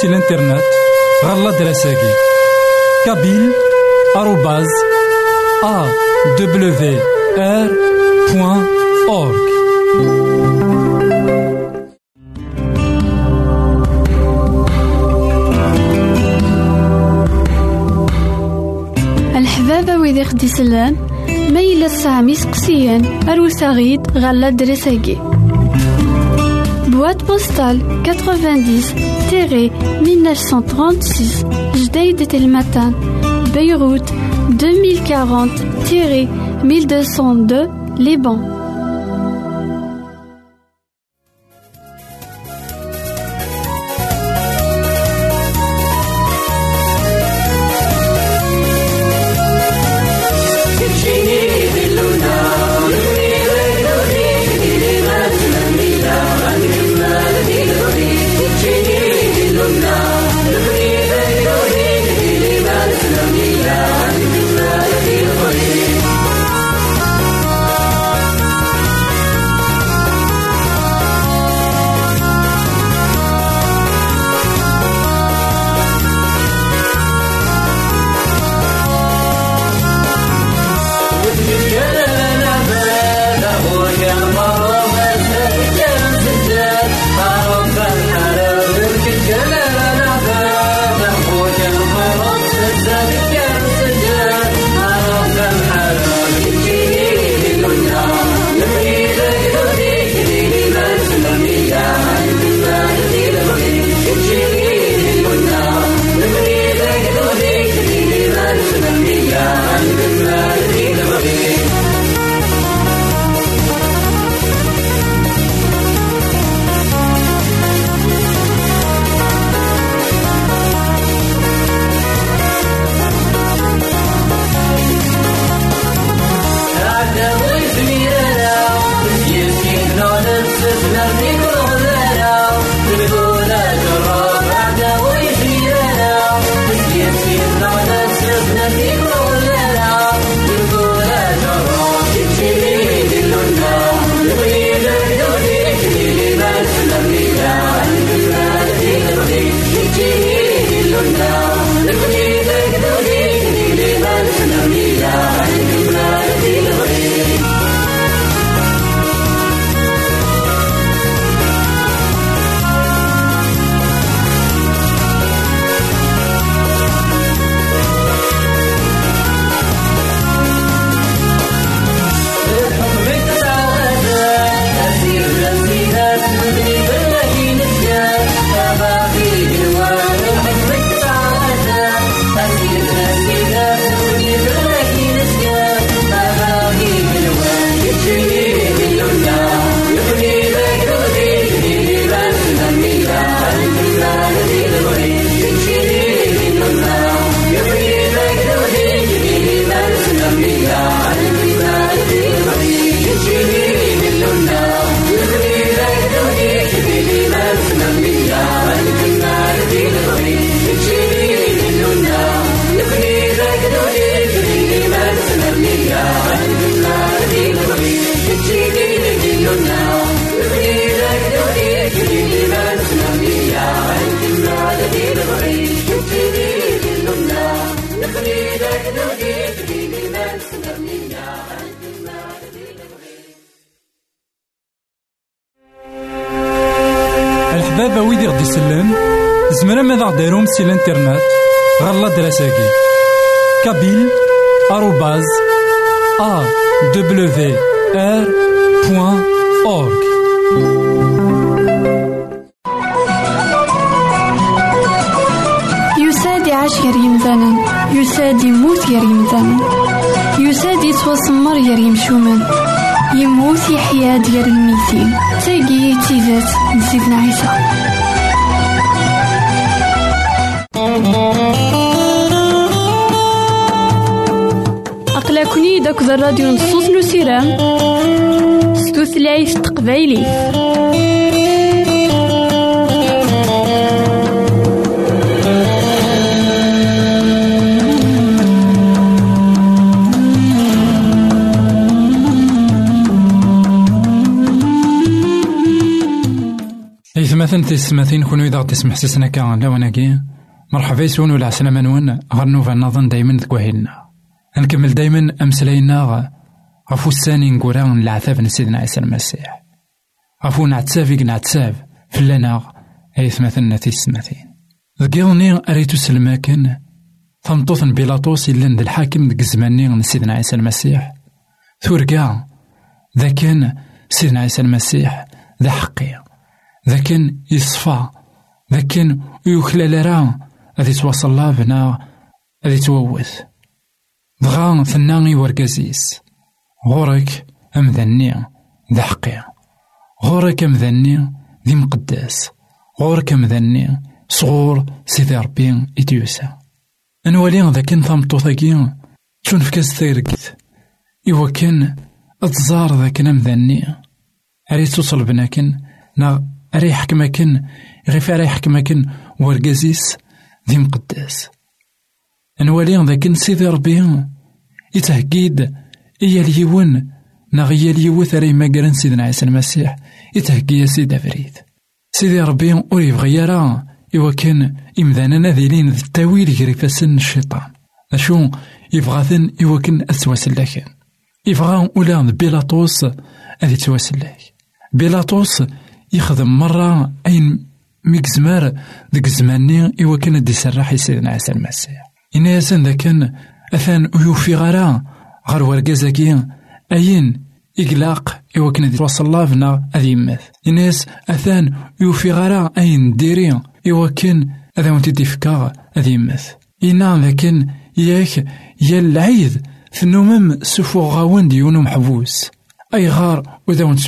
سي الانترنت غالا دراساكي كابيل آروباز أ دبليو آر بوان أورك الحبابة ويدي خدي سلان ما سامي سقسيان أروسا غيد غالا دراساكي Boîte postale 90-1936 Jdeïd Telmatan Beyrouth 2040-1202 Liban سي الانترنت غالا دراساكي. كابيل آروباز أ دبليو آر بوان أورك يساد يعيش غير يمثالا يساد يموت غير يمثالا يساد يتوسمر غير يمشومان يموت يحيا ديال الميتين. تاقي تيزات نسيتنا عيسى. أقلكني داك الراديو نصوص نسيرام ستوثلايف تقبايلي. إيه، إثماثن تسماثين كون إذا تسمح سسنا كان لا وناكي. مرحبا يسون ولا عسلامة نون غير نوفا نظن دايما ذكوهيلنا نكمل دايما أمسلاينا غفو الساني نقولان العذاب نسيدنا عيسى المسيح. غفو نعتساف نعتساف. فلانا أيث مثلنا تيسمثين ذكيضني أريتو سلماكن. ثمطوث بيلاطوس إلا ند الحاكم ذك الزماني نسيدنا عيسى المسيح. ثورقا. ذا كان سيدنا عيسى المسيح. ذا حقي ذا كان يصفى. ذا كان يخلال راه غادي توصل لا بنا غادي تووث. دغا ثناغي ورقازيس غورك أمذني ذا حقي غورك أمذني ذي مقداس غورك أمذني صغور سيدي ربي إديوسا. أنوالي ذاك في كاس تيركت إوا كان أتزار ذاك أمذني. أري توصل بناكن نا أري يحكمكن غير أري يحكمكن ورقازيس ذي مقداس نوالي ذاك سيدي ربي. يتهكيد إيا اليون ناغ إيا اليوث راي ماقرن سيدنا عيسى المسيح. يتهكي يا سيدي فريد. سيدي ربي أور يبغي يرى. إوا كان إمذانا ناذيلين ذي التاويل يجري سن الشيطان. أشو؟ يبغاثن إوا كان أتواسلاك يبغى ولا بيلاطوس أذي تواسلاك بيلاطوس يخدم مرة أين ميكزمار ذيك زماني إوا كان دي سراح سيدنا عيسى المسيح إنا ياسن ذا كان أثان يوفي غرا غير ورقازاكي أين إقلاق إوا كان توصل لافنا أذي يمث الناس أثان يوفي غرا أين ديري إوا كان أذا ونتي ديفكا أذي يمث إنا لكن ياك يا العيد ثنومم سفو غاون ديونو محبوس أي غار وإذا ونت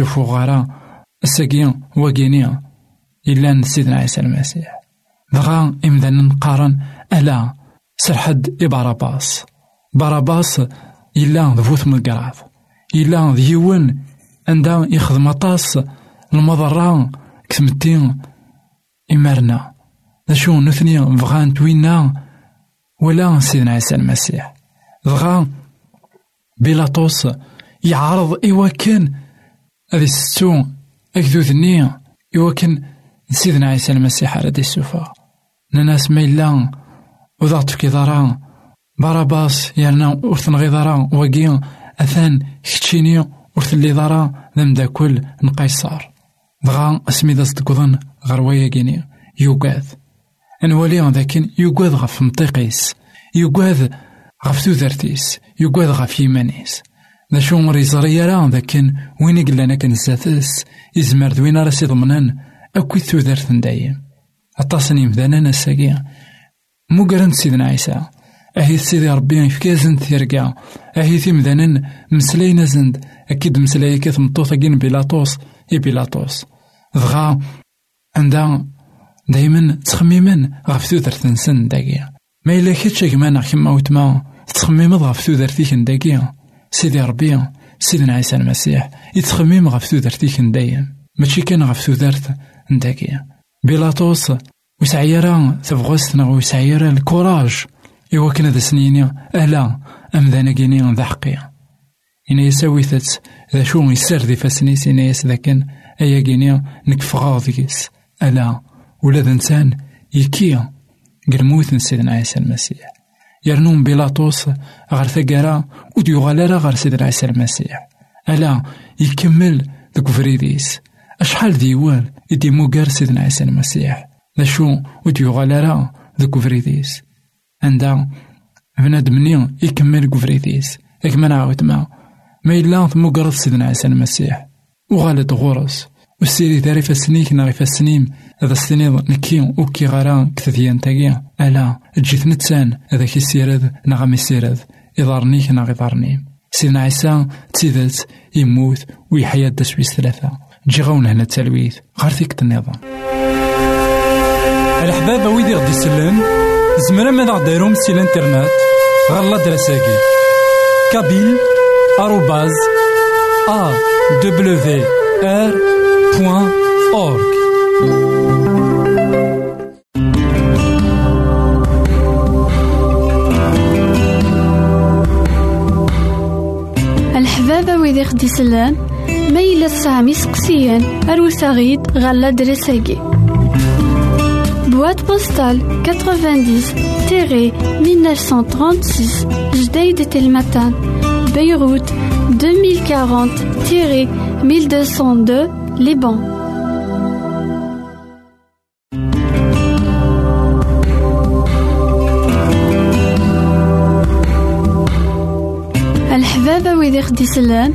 إلا سيدنا عيسى المسيح. دغا إمدان نقارن ألا سرحد إباراباس باراباس إلا ذفوت من القراض إلا ذيون عندها يخدم أطاس المضرة كتمتين إمارنا شو نثني بغان توينا ولا سيدنا عيسى المسيح. بغا بيلاطوس يعرض إوا كان هذي ستو أكدوثني إوا كان سيدنا عيسى المسيح على دي السوفا ناس ما إلا وضغط في كيضارا باراباس يالنا ورثن غيضارا وقيا أثان كتشيني ورث ضارا ذم داكل نقيصار دغا اسمي داز تقضن غروايا كيني. يوقاذ انوالي ذاكن يوقاذ غف مطيقيس. يوقاذ غف تودرتيس يوقاذ غف يمانيس. ذا شو مريزري راه ذاكن وين يقلنا كان زاتس يزمر دوين راسي ضمنان أكوي تودرت دايم أطاسني مذانا نساقيا. مو قرنت سيدنا عيسى أهي سيدي ربي يفكازن ثيرقا. أهي تيمذانن مسلاينا زند أكيد مسلاي كيف مطوطة كين بيلاطوس. إي بيلاطوس. دغا عندها دايما تخميما غف تودرت نسن داكيا ما إلا كيتش كمان كيما وتما تخميم غف تودرتيك داكيا سيدي ربي سيدنا عيسى المسيح يتخميم غف تودرتيك دايم ماشي كان غف تودرت داكيا بيلاطوس وسعيرا تبغوستنا وسعيرا الكوراج إوا كان ذا سنيني ألا أم ذا كيني ذا حقيا إنا يساويثت ذا شو يسر ذي فاسنيس إنا يس ذاكن أيا كيني نكفغا ذيس ألا ولا ذا إنسان يكي قرموث سيدنا عيسى المسيح يرنون بيلاطوس غير ثقارا وديوغالا غير سيدنا عيسى المسيح ألا يكمل ذوك فريديس أشحال ديوان يدي موكار سيدنا عيسى المسيح ذا شو وديوغالا ذوك فريديس عندها بنادم يكمل كفريتيس ياك ما نعاود ما ما إلا تمقرض سيدنا عيسى المسيح وغالد غورس والسيري داري فاسنيك ناري فاسنيم هذا السنيض نكي وكي غارا كثيان تاقيا ألا جيت نتسان هذا كي سيرد نغمي سيرد إضارنيك ناغ إضارني سيدنا عيسى تسيدت يموت ويحيا دسويس ثلاثة جي غون هنا التلويث. غير ثيك النظام. الحباب ويدي غدي يسلم زمرا ماذا غديرهم سي الإنترنت غالا دراساكي. كابيل آروباز أ دبليو آر بوان أورك الحبابة ويدي خدي سلان ميلا سامي سقسيان أروساغيد غالا دريساكي Boîte postale 90-1936 Jdeïd Telmatan Beyrouth 2040-1202 Liban الحبابة ويدي خدي سلان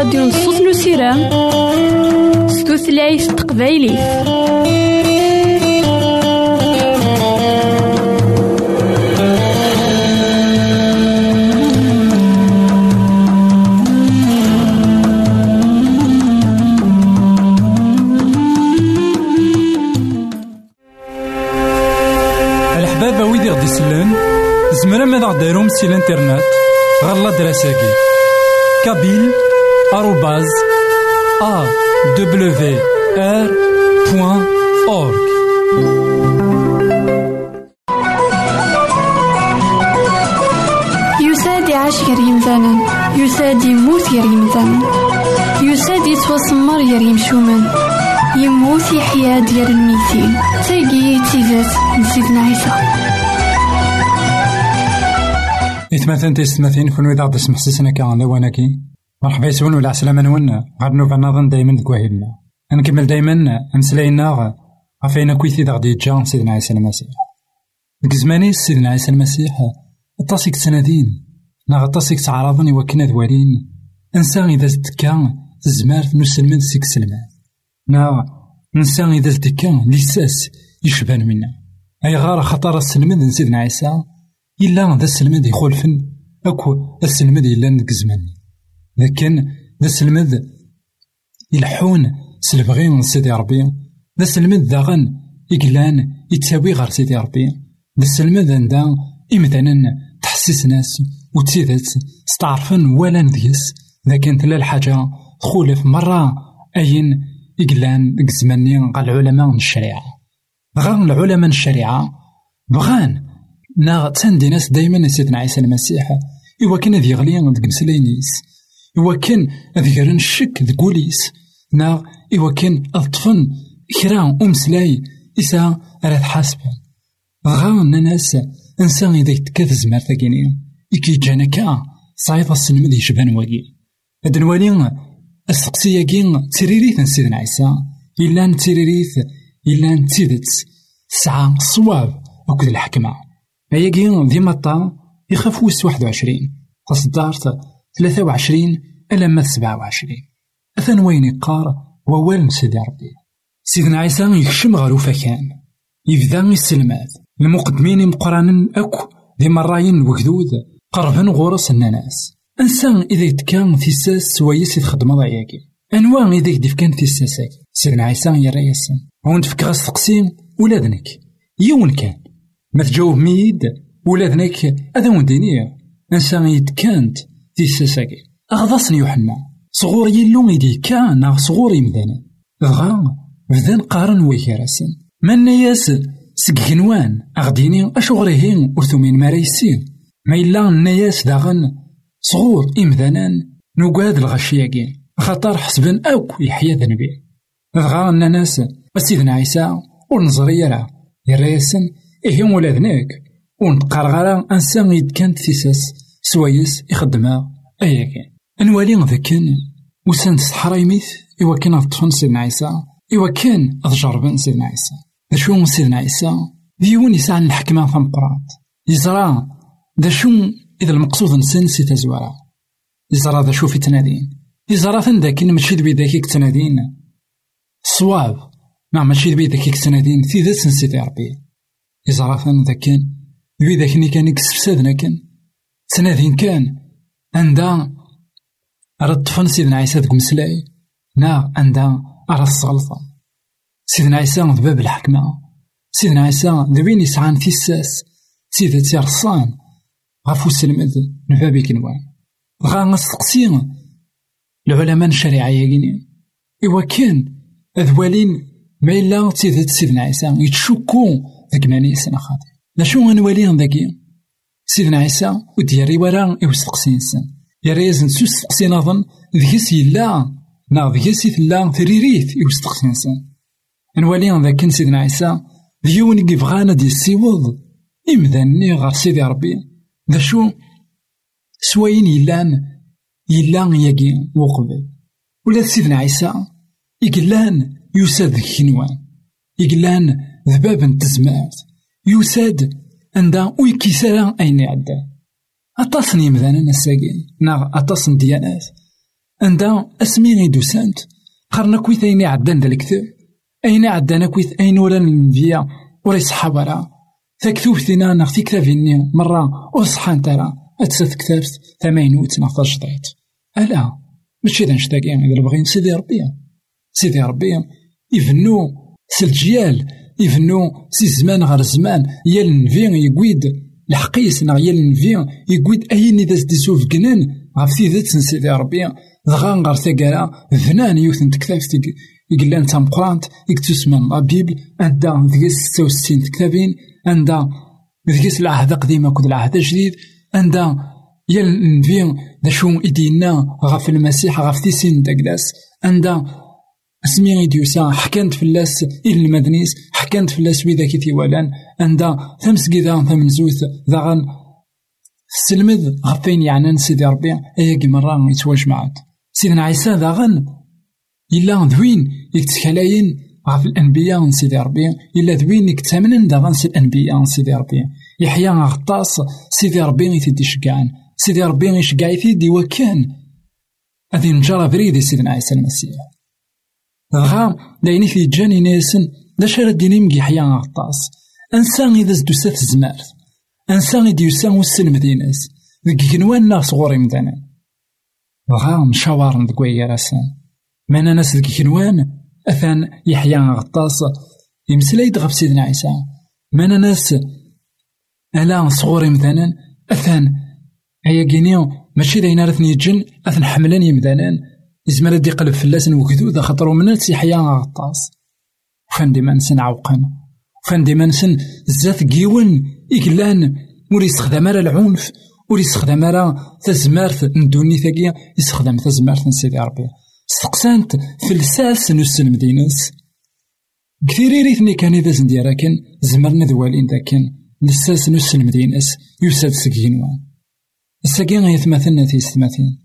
داك الراديو نصوص نسيرام ستوثلايف تقبايلي. ديروم سي الانترنت غالا دراساكي. كابيل بوان أورك يساد يعيش غير يمثالا يساد يموت غير يمثالا يساد يتوسمر غير يمشومان يموت يحيا ديال الميتين. تاقي تيزات نسيتنا عيسى إثمثن تيستمثين كون إذا غدي سمح سيسنا كان وناكي مرحبا يسون ولا عسلامة نون. غاد نوفا نظن دايما دكواهيلنا نكمل دايما. أمسلاينا غفاينا كويثي إذا غدي يتجا سيدنا عيسى المسيح. ديك سيدنا عيسى المسيح طاسيك تسنادين نا طاسيك تعرضن يوكنا دوالين. إنسان إذا تكا الزمار نسلمن سيك سلمان. نا إنسان إذا تكا لساس يشبان منا. أي غار خطر السلمن سيدنا عيسى إلا ذا السلمد يخولفن أكو السلمد إلا ندك زمان لكن ذا السلمد يلحون سلبغين سيدي ربي. ذا السلمد داغن إقلان يتساوي غير سيدي ربي. ذا السلمد عندها إمثالا تحسس ناس وتسيدات ستعرفن ولا نديس لكن تلا الحاجة تخولف مرة أين إقلان الزماني قال العلماء من الشريعة. غير العلماء من الشريعة. بغان نا تاندي ناس دايما سيدنا عيسى المسيح. إوا كان ذي غلي ديك مسلاينيس إوا كان ذي غرن الشك ذكوليس نا إوا كان أطفن كرا أمسلاي إسا راه حاسبا. غا ناس إنسان إذا يتكاث زمار ثاكيني إكي جانا كا صايد السلم ذي شبان واقي هاد نوالي السقسية كين تريريث سيدنا عيسى إلا تريريث إلا تيدت سعى صواب وكذ الحكمة. أياكي ديما طا يخاف ويس واحد وعشرين. تصدارت ثلاثة وعشرين ألا سبعة وعشرين. أثن وين يقار ووال سيدي ربي. سيدنا عيسى يكشم غير وفكان يبدأ السلمات المقدمين مقرانا أكو ذي مراين وكذود قربن غورس الناس. إنسان إذا يتكان ثيساس سوايس يتخدم ضياكي. أنواع إذا يدف كان ثيساسك سيدنا عيسى يرى ياسن وانت فك غاس تقسيم ولادنك. يون كان؟ ما تجاوب ميد ولا ذنك هذا ونديني إنسان يتكانت. في الساساكي اغضصني يوحنا. صغور يلو يدي كان صغور يمدانا دغا بدان قارن ويكراسن من ياس سكنوان أغديني أشغرهين ورثومين ماريسين. ما إلا الناس داغن صغور إمذانان نوقاد الغشياكين خاطر حسبن أوك يحيا ذنبي. دغا الناس سيدنا عيسى ونظري راه يريسن إيه ولادناك. ونقار غارا أنسان يد كانت تيساس سوايس يخدمها أيا كان أنوالي ذاكن وسان تستحرايميت إوا كان أطفن سيدنا عيسى. إوا كان أتجربن سيدنا عيسى. ذا شو سيدنا عيسى؟ ديون يسعى الحكمة ثمقرات يزرى ذا شو إذا المقصود نسن سي تزوارا. يزرى ذا شو في تنادين. يزرى ثن ذاكن ماشي بيداك تنادين صواب. نعم ماشي بيداك تنادين في ذا سنسيتي ربي إزرافن ذاك كان ذوي ذاك كان يكسفسادنا كان. تنادين كان عندها رد طفن سيدنا عيسى ديك مسلاي نا عندها أرى الصغلطة سيدنا عيسى باب الحكمة سيدنا عيسى ذوين يسعان تيساس سيدة تيرصان غفو السلمد نبابي كنوان غا نستقسي العلماء الشريعة ياكيني إوا كان أذوالين ما إلا تيدت سيدنا عيسى. يتشكو ذاك ماني سنة خاطر لاشو غنوالي ذاكي سيدنا عيسى ودياري ورا يوستقسي نسن يرى يزن سوس تقسي نظن ذيس يلا نا ذيس يتلا ثريريث يوستقسي نسن نوالي ذاك سيدنا عيسى ديون كيبغانا دي السيوض إمذاني غير سيدي ربي. ذا شو؟ سواين يلان يلان ياكي وقبل. ولا سيدنا عيسى يقلان يساد كنوان يقلان ذباب تزمات يساد عندها ويكيسارا أين يعدى أطاس نيمذانا نساقي نا أطاس ديانات عندها اسمي دوسانت قرنا كويت اين عدان ذا الكتاب اين عدانا كويت اين ورا الانبياء ورا يصحاب راه تكتب ثينا ناغ في كتابيني مرة وصحان ترى أتسات كتاب ثمانوت ناغ تجديد ألا ماشي ذا نشتاقي إذا بغينا سيدي ربي سيدي ربي يفنو سلجيال يفنو سي زمان غير زمان. يا النبي يقويد الحقيس ناغ يا النبي يقويد أين إذا سديسو فقنان غف تيدت سيدي ربي. دغا غار ثقالا. فنان يوث نتكتاب يقلان قرانت يكتسمن لا بيبل عندها ستة وستين كتابين عندها ذيك العهد قديم كود العهد جديد. عندها يا النبي ذا شو إدينا غف المسيح غف تيسين داكلاس عندها اسمي ديوسا حكانت فلاس إلى المدنيس. حكانت فلاس ويدا كي تيوالان عندها ثمسكيدا ثمنزوث ذاغن سلمذ غفين يعني سيدي ربي أيا مرة يتواجمعات سيدنا عيسى ذاغن إلا ذوين يتكلاين غف الأنبياء سيدي ربي إلا ذوين يكتامنن داغن سي الأنبياء سيدي ربي. يحيى غطاس سيدي ربي يتدي شقعان. سيدي ربي يشقع يتيدي وكان. هذه نجرى بريدي سيدنا عيسى المسيح. غا دايني في جاني ناسن دا شارد ديني مجي حيا غطاس أنسان إذا زدو سات زمارت أنسان إذا يسان وسلم ديناس ذك كنوان ناس صغوري مدانا غا مشاور ندقوي راسان مانا ناس ذك كنوان أثان يحيى غطاس يمسلايد غف سيدنا عيسى مانا ناس ألا صغوري مثلا أثان أيا كينيو ماشي داينا رثني جن أثن حملان يمدانان يزمر دي قلب فلاسن وكذو خطرو من يحيى غطاس وفان ديما نسن عوقن وفان ديما نسن زات كيون إقلان ور يستخدم العنف. ور يستخدم تزمارت ندوني ثقيا يستخدم تزمارت نسيدي ربي. استقسانت في الساس نوس المدينس كثير ريتني كان إذا زنديرا كان زمرنا ذوالين ذاكن. نساس نوس المدينس يوسد سكينوان الساقين يتمثلنا في ستماثين.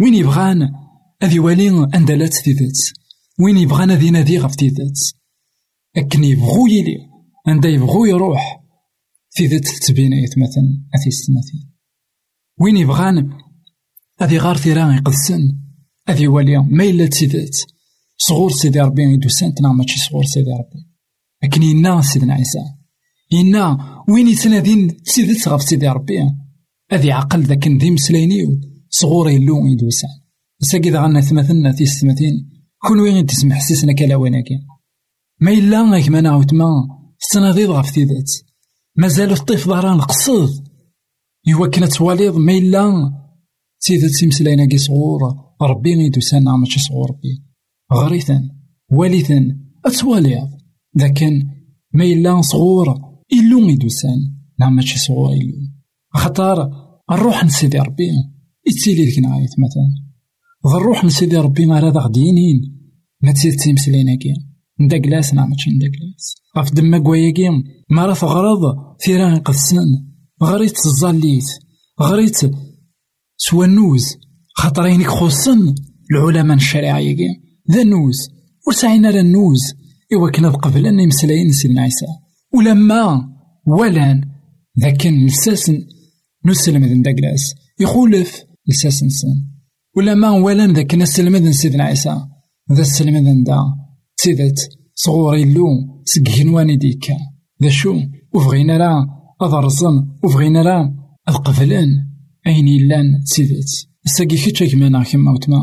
وين يبغان؟ أذي والين أندلات تيدت وين يبغان أذي نادي غف تيدت أكن يبغو يلي عند يبغو يروح. تيدت تبين يتمثل أثي ستماثين وين يبغان أذي غار ثيران يقدسن أذي والي ما إلا صغور سيدي ربي يدو سانت نعم ماشي صغور سيدي ربي. لكن ينا سيدنا عيسى. ينا وين يتنادين تسيدات غف سيدي ربي؟ أذي عقل ذاك ذي مسلاينيو صغور يلو يدو سان ساقي ذا غانا ثمثلنا في ستمثين كون وين تسمح حسيسنا كلا ويناكي. ما إلا غيك ما نعاود ما السناضيض غف تيدات مازال الطيف ظهران قصد. يوا كنا تواليض ما إلا تيدات سيمسلاينا كي صغور. ربي غيدو سانا ماشي صغور ربي غريثا والثا أتواليض. لكن ما إلا صغور إلو غيدو سان. نعم ماشي صغور إلو. خطار الروح نسيدي ربي. يتسيلي ذيك نعايت مثلا. ذا الروح نسيدي ربي ما راه غدينين. ما تسيد تيمسلينا كي نداكلاس نعم ماشي نداكلاس غف دما كواياكي ما راه تغرض ثيران قدسن غريت الزاليت غريت سوا النوز خاطر ينك خصن العلماء الشريعة ذا النوز وسعينا راه النوز إوا كنا قبل أن يمسلاين سيدنا عيسى. ولما ولان ذاك لساس نسلم ذن داكلاس يخولف لساس نسن ولما ولان ذاك نسلم سيدنا عيسى. ذا السلم ذن دا سيدت صغوري اللو سكهنواني ديكا ذا شو؟ وفغينا راه أضرزن وفغينا راه القبلان أين إلان سيدت ساقي كيتش كمانا كيما وتما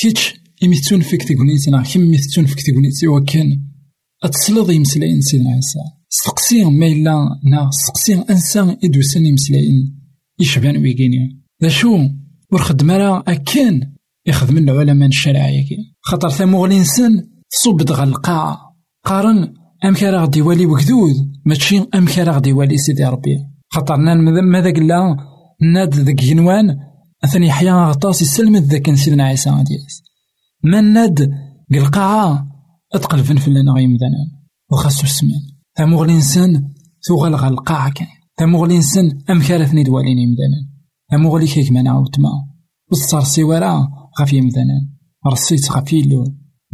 كيتش إمي تونفك تقنيتنا كيما تونفك تقنيتي وكان. أتصلض يمسلاين سيدنا عيسى سقسي ما إلا نا سقسي أنسان إدوسان يمسلاين يشبان ويقيني؟ ذا شو؟ ورخدم راه أكان. يخدم العلماء الشرعية خاطر ثمو الإنسان تصب دغا القاع قارن أم كان غدي والي وكذود. ماشي أم كان غدي والي سيدي ربي. خاطر ماذا قلا ناد ذاك جنوان أثني يحيى غطاس يسلمت ذاك سيدنا عيسى دياس من ناد؟ القاعة أتقل فنفلنا غيم ذنان وخاصو السمان ثموغ الإنسان ثوغل غا القاعة كان ثموغ الإنسان أم كارثني دوالين يمدانا ثموغ لي كيك مانا وتما. وصار سيوارا غاف يمدانا رصيت غاف يلو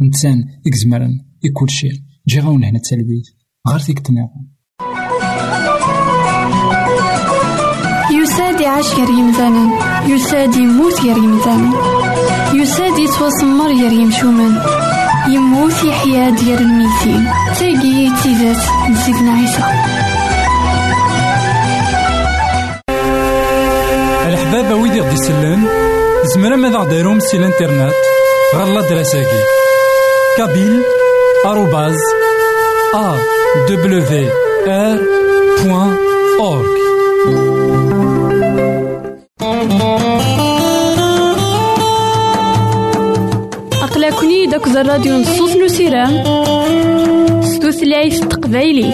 إنسان إكزمرن يكل شيء جي غاون هنا تسلبيت غير فيك تناغم يساد عاش غير يمثالا يساد يموت غير يمثالا يساد يتوسمر ير يمشومن يموت يحيى ديال الميتين. تاقي تيزات نسيتنا عيسى. الحبابة ويدي غدي يسلم زمرا ماذا غديرهم سي الانترنت غالا دراساكي. كابيل آروباز أ دبليو آر بوان أورك أقلكني داك الراديو نصوص نسيرام ستوثلايف تقبايلي.